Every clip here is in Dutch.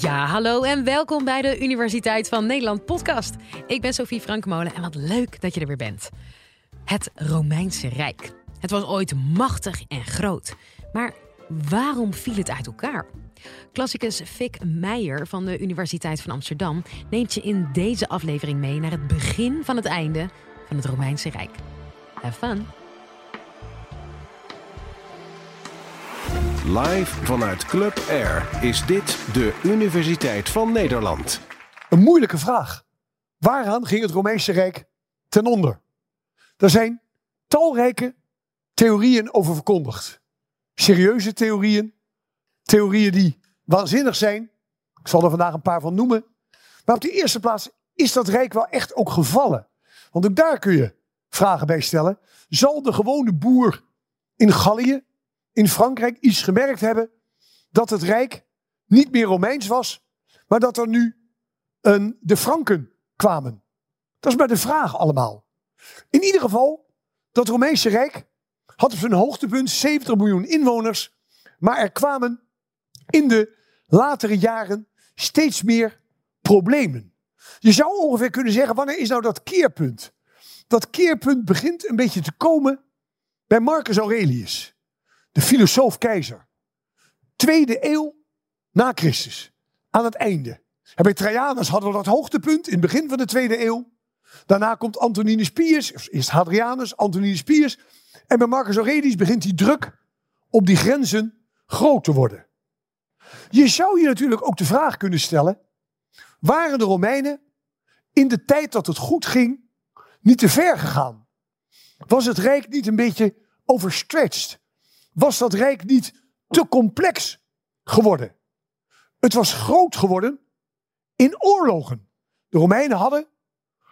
Ja, hallo en welkom bij de Universiteit van Nederland podcast. Ik ben Sophie Frankmolen en wat leuk dat je er weer bent. Het Romeinse Rijk. Het was ooit machtig en groot. Maar waarom viel het uit elkaar? Klassicus Fik Meijer van de Universiteit van Amsterdam neemt je in deze aflevering mee naar het begin van het einde van het Romeinse Rijk. Have fun! Live vanuit Club Air is dit de Universiteit van Nederland. Een moeilijke vraag. Waaraan ging het Romeinse Rijk ten onder? Er zijn talrijke theorieën over verkondigd. Serieuze theorieën, theorieën die waanzinnig zijn. Ik zal er vandaag een paar van noemen. Maar op de eerste plaats is dat rijk wel echt ook gevallen. Want ook daar kun je vragen bij stellen. Zal de gewone boer in Gallië in Frankrijk iets gemerkt hebben dat het Rijk niet meer Romeins was, maar dat er nu een, de Franken kwamen. Dat is maar de vraag allemaal. In ieder geval, dat Romeinse Rijk had op zijn hoogtepunt 70 miljoen inwoners, maar er kwamen in de latere jaren steeds meer problemen. Je zou ongeveer kunnen zeggen, wanneer is nou dat keerpunt? Dat keerpunt begint een beetje te komen bij Marcus Aurelius de filosoof-keizer. Tweede eeuw na Christus. Aan het einde. En bij Trajanus hadden we dat hoogtepunt in het begin van de tweede eeuw. Daarna komt Antoninus Pius, eerst Hadrianus, Antoninus Pius. En bij Marcus Aurelius begint die druk op die grenzen groot te worden. Je zou je natuurlijk ook de vraag kunnen stellen: waren de Romeinen in de tijd dat het goed ging niet te ver gegaan? Was het Rijk niet een beetje overstretched? Was dat rijk niet te complex geworden. Het was groot geworden in oorlogen. De Romeinen hadden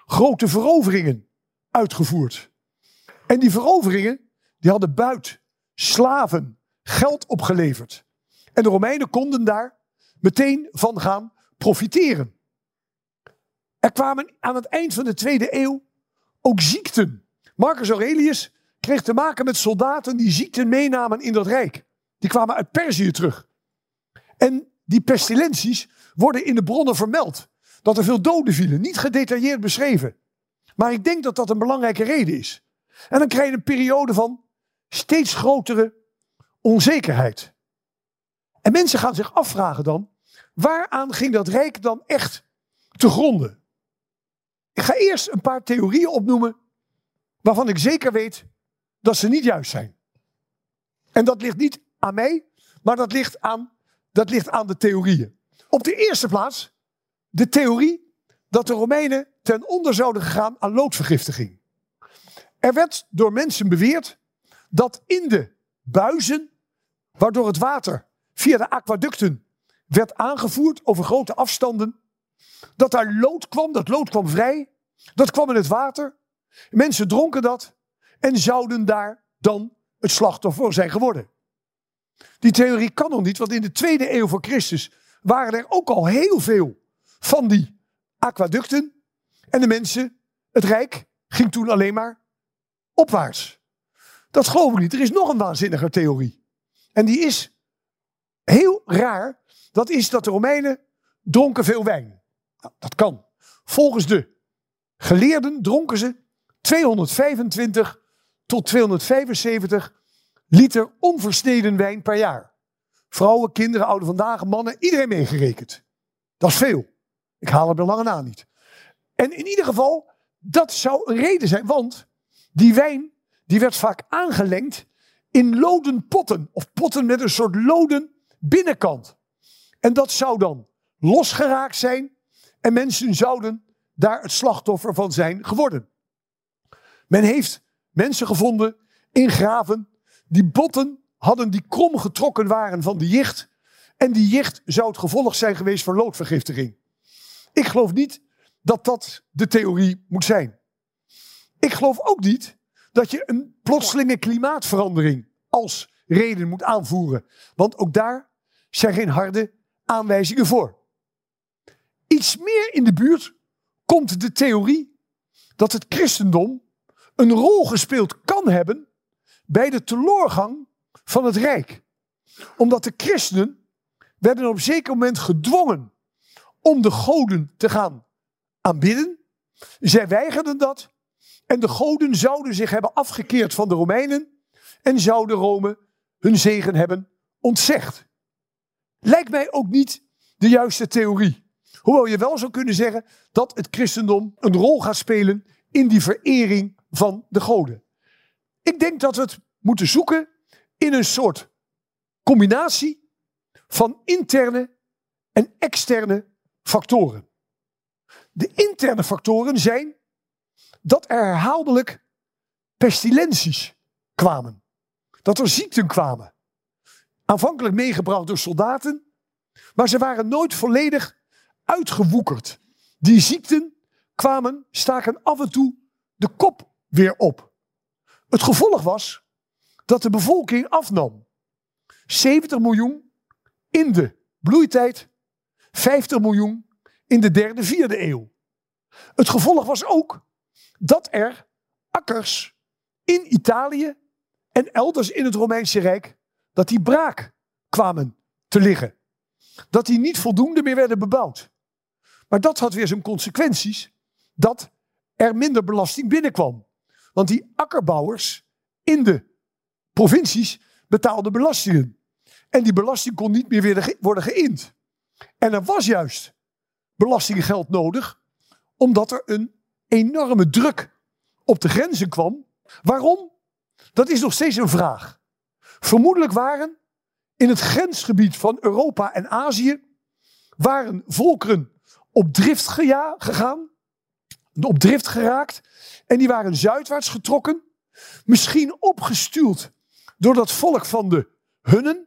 grote veroveringen uitgevoerd. En die veroveringen die hadden buit, slaven, geld opgeleverd. En de Romeinen konden daar meteen van gaan profiteren. Er kwamen aan het eind van de tweede eeuw ook ziekten. Marcus Aurelius kreeg te maken met soldaten die ziekten meenamen in dat rijk. Die kwamen uit Perzië terug. En die pestilenties worden in de bronnen vermeld. Dat er veel doden vielen. Niet gedetailleerd beschreven. Maar ik denk dat dat een belangrijke reden is. En dan krijg je een periode van steeds grotere onzekerheid. En mensen gaan zich afvragen dan, waaraan ging dat rijk dan echt te gronden? Ik ga eerst een paar theorieën opnoemen waarvan ik zeker weet dat ze niet juist zijn. En dat ligt niet aan mij, maar dat ligt aan, dat ligt aan de theorieën. Op de eerste plaats de theorie dat de Romeinen ten onder zouden gegaan aan loodvergiftiging. Er werd door mensen beweerd dat in de buizen, waardoor het water via de aquaducten werd aangevoerd over grote afstanden, dat daar lood kwam, dat lood kwam vrij, dat kwam in het water. Mensen dronken dat en zouden daar dan het slachtoffer zijn geworden. Die theorie kan nog niet, want in de tweede eeuw voor Christus waren er ook al heel veel van die aquaducten. En de mensen, het Rijk, ging toen alleen maar opwaarts. Dat geloof ik niet. Er is nog een waanzinnige theorie. En die is heel raar. Dat is dat de Romeinen dronken veel wijn. Nou, dat kan. Volgens de geleerden dronken ze 225 tot 275 liter onversneden wijn per jaar. Vrouwen, kinderen, oude vandaag, mannen, iedereen meegerekend. Dat is veel. Ik haal het belangen na niet. En in ieder geval, dat zou een reden zijn, want die wijn die werd vaak aangelengd in loden potten. Of potten met een soort loden binnenkant. En dat zou dan losgeraakt zijn en mensen zouden daar het slachtoffer van zijn geworden. Men heeft mensen gevonden in graven die botten hadden die krom getrokken waren van de jicht. En die jicht zou het gevolg zijn geweest van loodvergiftiging. Ik geloof niet dat dat de theorie moet zijn. Ik geloof ook niet dat je een plotselinge klimaatverandering als reden moet aanvoeren. Want ook daar zijn geen harde aanwijzingen voor. Iets meer in de buurt komt de theorie dat het christendom een rol gespeeld kan hebben bij de teloorgang van het Rijk. Omdat de christenen werden op een zeker moment gedwongen om de goden te gaan aanbidden. Zij weigerden dat. En de goden zouden zich hebben afgekeerd van de Romeinen en zouden Rome hun zegen hebben ontzegd. Lijkt mij ook niet de juiste theorie. Hoewel je wel zou kunnen zeggen dat het christendom een rol gaat spelen in die verering van de goden. Ik denk dat we het moeten zoeken in een soort combinatie van interne en externe factoren. De interne factoren zijn dat er herhaaldelijk pestilenties kwamen. Dat er ziekten kwamen. Aanvankelijk meegebracht door soldaten, maar ze waren nooit volledig uitgewoekerd. Die ziekten kwamen, staken af en toe de kop weer op. Het gevolg was dat de bevolking afnam. 70 miljoen in de bloeitijd, 50 miljoen in de derde, vierde eeuw. Het gevolg was ook dat er akkers in Italië en elders in het Romeinse Rijk, dat die braak kwamen te liggen. Dat die niet voldoende meer werden bebouwd. Maar dat had weer zijn consequenties dat er minder belasting binnenkwam. Want die akkerbouwers in de provincies betaalden belastingen. En die belasting kon niet meer worden geïnd. En er was juist belastinggeld nodig, omdat er een enorme druk op de grenzen kwam. Waarom? Dat is nog steeds een vraag. Vermoedelijk waren in het grensgebied van Europa en Azië waren volkeren op drift gegaan, op drift geraakt en die waren zuidwaarts getrokken, misschien opgestuurd door dat volk van de Hunnen.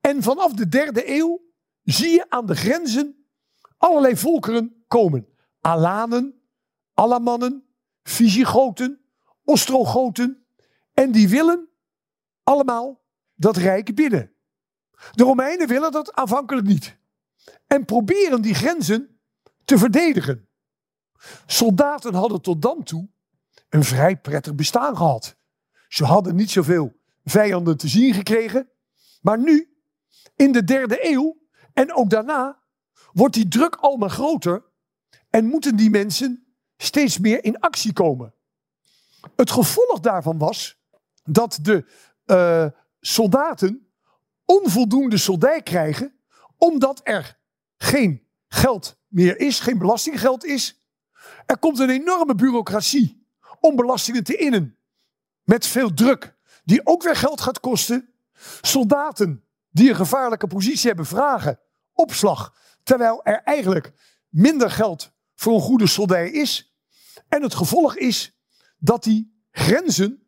En vanaf de derde eeuw zie je aan de grenzen allerlei volkeren komen. Alanen, Alamannen, Visigoten, Ostrogoten. En die willen allemaal dat rijk binnen. De Romeinen willen dat aanvankelijk niet. En proberen die grenzen te verdedigen. Soldaten hadden tot dan toe een vrij prettig bestaan gehad. Ze hadden niet zoveel vijanden te zien gekregen. Maar nu, in de derde eeuw en ook daarna, wordt die druk allemaal groter en moeten die mensen steeds meer in actie komen. Het gevolg daarvan was dat de uh, soldaten onvoldoende soldij krijgen, omdat er geen geld meer is, geen belastinggeld is. Er komt een enorme bureaucratie om belastingen te innen, met veel druk, die ook weer geld gaat kosten. Soldaten die een gevaarlijke positie hebben vragen opslag, terwijl er eigenlijk minder geld voor een goede soldij is. En het gevolg is dat die grenzen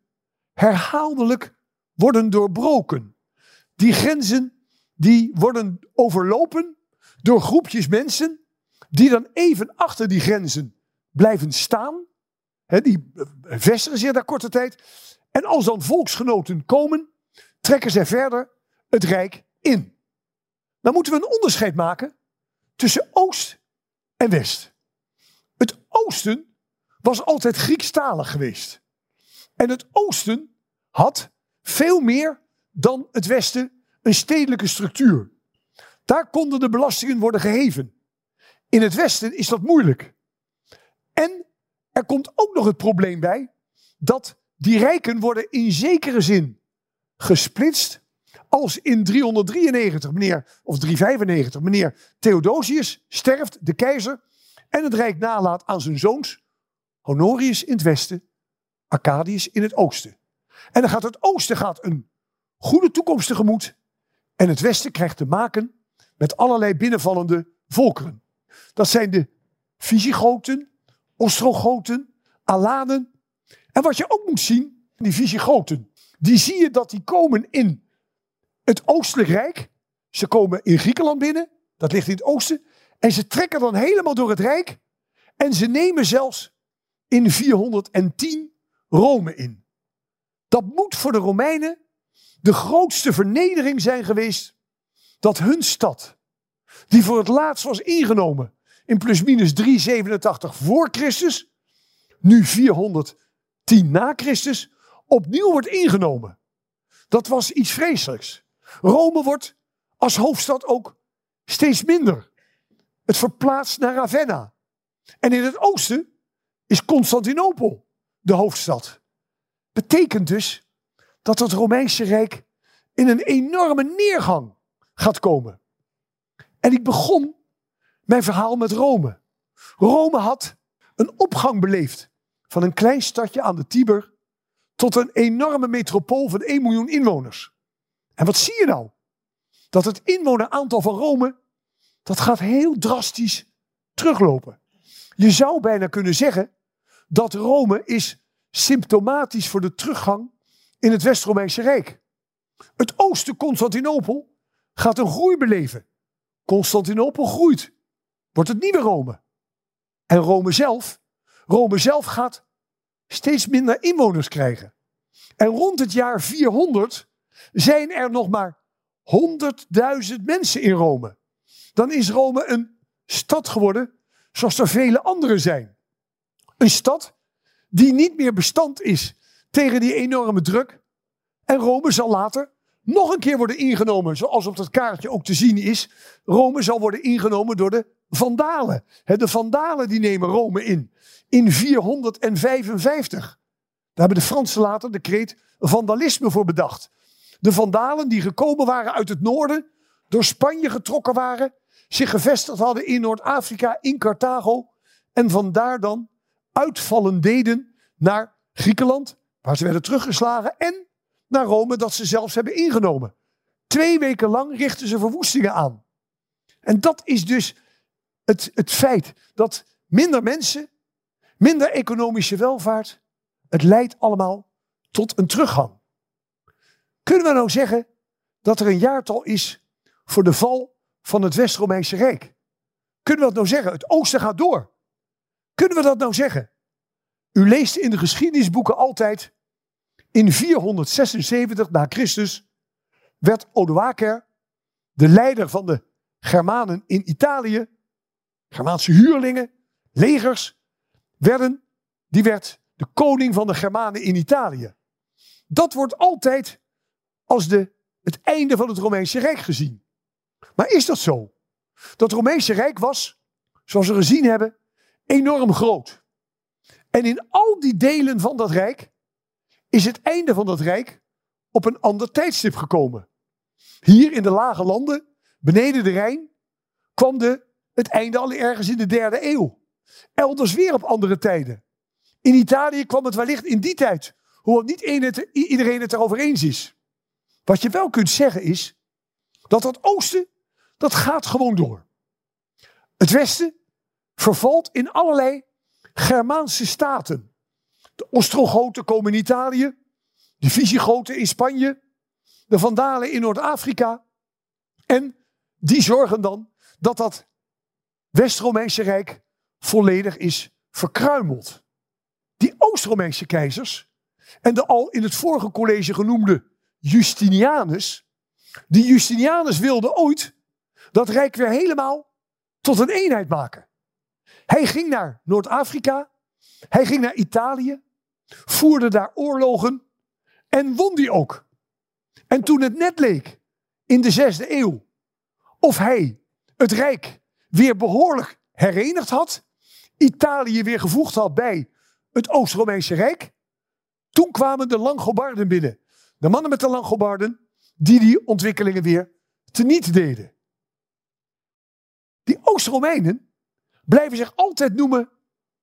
herhaaldelijk worden doorbroken. Die grenzen die worden overlopen door groepjes mensen die dan even achter die grenzen blijven staan. die vestigen zich daar korte tijd. En als dan volksgenoten komen, trekken zij verder het Rijk in. Dan moeten we een onderscheid maken tussen Oost en West. Het Oosten was altijd Griekstalig geweest. En het Oosten had veel meer dan het Westen een stedelijke structuur. Daar konden de belastingen worden geheven. In het Westen is dat moeilijk. En er komt ook nog het probleem bij dat die rijken worden in zekere zin gesplitst als in 393 meneer, of 395 meneer Theodosius sterft, de keizer, en het rijk nalaat aan zijn zoons Honorius in het westen, Arcadius in het oosten. En dan gaat het oosten gaat een goede toekomst tegemoet en het westen krijgt te maken met allerlei binnenvallende volkeren. Dat zijn de Visigoten, Ostrogoten, Alanen. En wat je ook moet zien, die Visigoten, die zie je dat die komen in het Oostelijk Rijk. Ze komen in Griekenland binnen, dat ligt in het oosten. En ze trekken dan helemaal door het Rijk. En ze nemen zelfs in 410 Rome in. Dat moet voor de Romeinen de grootste vernedering zijn geweest dat hun stad, die voor het laatst was ingenomen in plusminus 387 voor Christus, nu 410 na Christus, opnieuw wordt ingenomen. Dat was iets vreselijks. Rome wordt als hoofdstad ook steeds minder. Het verplaatst naar Ravenna. En in het oosten is Constantinopel de hoofdstad. Betekent dus dat het Romeinse Rijk in een enorme neergang gaat komen. En ik begon mijn verhaal met Rome. Rome had een opgang beleefd van een klein stadje aan de Tiber tot een enorme metropool van 1 miljoen inwoners. En wat zie je nou? Dat het inwoneraantal van Rome, dat gaat heel drastisch teruglopen. Je zou bijna kunnen zeggen dat Rome is symptomatisch voor de teruggang in het West-Romeinse Rijk. Het oosten Constantinopel gaat een groei beleven. Constantinopel groeit. Wordt het nieuwe Rome. En Rome zelf, Rome zelf gaat steeds minder inwoners krijgen. En rond het jaar 400 zijn er nog maar 100.000 mensen in Rome. Dan is Rome een stad geworden zoals er vele andere zijn. Een stad die niet meer bestand is tegen die enorme druk. En Rome zal later nog een keer worden ingenomen, zoals op dat kaartje ook te zien is. Rome zal worden ingenomen door de Vandalen. De Vandalen die nemen Rome in. In 455. Daar hebben de Fransen later de kreet vandalisme voor bedacht. De Vandalen die gekomen waren uit het noorden, door Spanje getrokken waren, zich gevestigd hadden in Noord-Afrika, in Carthago. En vandaar dan uitvallen deden naar Griekenland, waar ze werden teruggeslagen. En naar Rome, dat ze zelfs hebben ingenomen. Twee weken lang richten ze verwoestingen aan. En dat is dus het, het feit dat minder mensen, minder economische welvaart, het leidt allemaal tot een teruggang. Kunnen we nou zeggen dat er een jaartal is voor de val van het West-Romeinse Rijk? Kunnen we dat nou zeggen? Het oosten gaat door. Kunnen we dat nou zeggen? U leest in de geschiedenisboeken altijd, in 476 na Christus werd Odoaker, de leider van de Germanen in Italië, Germaanse huurlingen, legers, werden, die werd de koning van de Germanen in Italië. Dat wordt altijd als de, het einde van het Romeinse Rijk gezien. Maar is dat zo? Dat Romeinse Rijk was, zoals we gezien hebben, enorm groot. En in al die delen van dat Rijk is het einde van dat Rijk op een ander tijdstip gekomen. Hier in de lage landen, beneden de Rijn, kwam de, het einde al ergens in de derde eeuw. Elders weer op andere tijden. In Italië kwam het wellicht in die tijd, hoewel niet iedereen het erover eens is. Wat je wel kunt zeggen is dat dat oosten, dat gaat gewoon door. Het westen vervalt in allerlei Germaanse staten. De Ostrogoten komen in Italië, de Visigoten in Spanje, de Vandalen in Noord-Afrika. En die zorgen dan dat dat West-Romeinse Rijk volledig is verkruimeld. Die Oost-Romeinse keizers en de al in het vorige college genoemde Justinianus, die Justinianus wilde ooit dat rijk weer helemaal tot een eenheid maken. Hij ging naar Noord-Afrika, hij ging naar Italië, voerde daar oorlogen en won die ook. En toen het net leek in de zesde eeuw of hij het rijk weer behoorlijk herenigd had, Italië weer gevoegd had bij het Oost-Romeinse Rijk, toen kwamen de Langobarden binnen. De mannen met de Langobarden, die die ontwikkelingen weer teniet deden. Die Oost-Romeinen blijven zich altijd noemen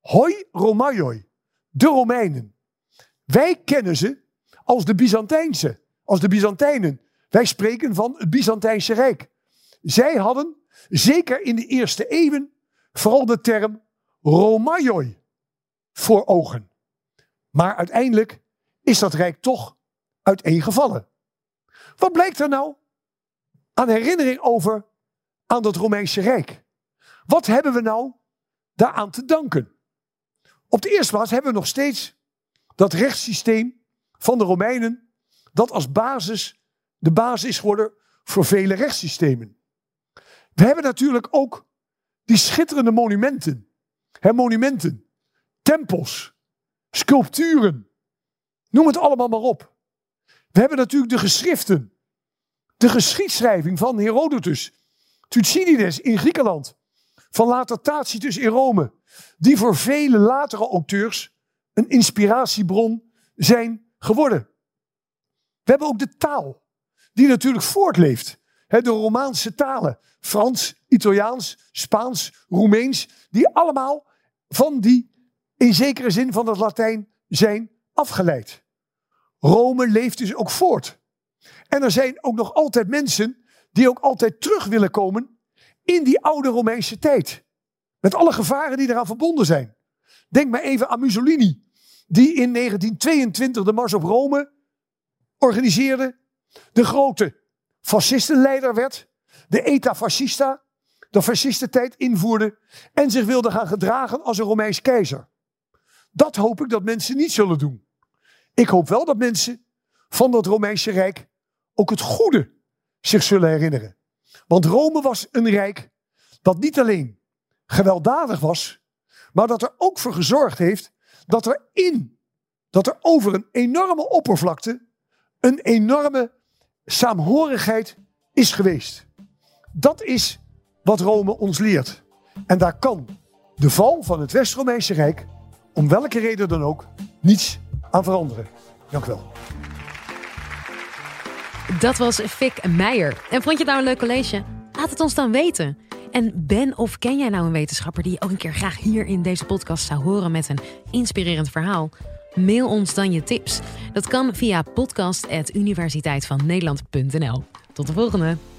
hoi Romaioi, de Romeinen. Wij kennen ze als de Byzantijnse, als de Byzantijnen. Wij spreken van het Byzantijnse Rijk. Zij hadden, zeker in de eerste eeuwen, vooral de term Romaioi voor ogen. Maar uiteindelijk is dat rijk toch uiteengevallen. Wat blijkt er nou aan herinnering over aan dat Romeinse Rijk? Wat hebben we nou daaraan te danken? Op de eerste plaats hebben we nog steeds dat rechtssysteem van de Romeinen, dat als basis de basis is geworden voor vele rechtssystemen. We hebben natuurlijk ook die schitterende monumenten. Monumenten, tempels, sculpturen. Noem het allemaal maar op. We hebben natuurlijk de geschriften. De geschiedschrijving van Herodotus. Thucydides in Griekenland. Van later Tacitus in Rome. Die voor vele latere auteurs een inspiratiebron zijn geworden. We hebben ook de taal, die natuurlijk voortleeft. De Romaanse talen, Frans, Italiaans, Spaans, Roemeens, die allemaal van die, in zekere zin van het Latijn, zijn afgeleid. Rome leeft dus ook voort. En er zijn ook nog altijd mensen die ook altijd terug willen komen in die oude Romeinse tijd. Met alle gevaren die eraan verbonden zijn. Denk maar even aan Mussolini, die in 1922 de Mars op Rome organiseerde. De grote fascistenleider werd. De Eta Fascista, de fascistentijd invoerde. En zich wilde gaan gedragen als een Romeins keizer. Dat hoop ik dat mensen niet zullen doen. Ik hoop wel dat mensen van dat Romeinse Rijk ook het goede zich zullen herinneren. Want Rome was een rijk dat niet alleen gewelddadig was, maar dat er ook voor gezorgd heeft dat er in, dat er over een enorme oppervlakte een enorme saamhorigheid is geweest. Dat is wat Rome ons leert. En daar kan de val van het West-Romeinse Rijk, om welke reden dan ook, niets aan veranderen. Dank u wel. Dat was Fik Meijer. En vond je het nou een leuk college? Laat het ons dan weten. En ben of ken jij nou een wetenschapper die ook een keer graag hier in deze podcast zou horen met een inspirerend verhaal? Mail ons dan je tips. Dat kan via podcast.universiteitvannederland.nl. Tot de volgende!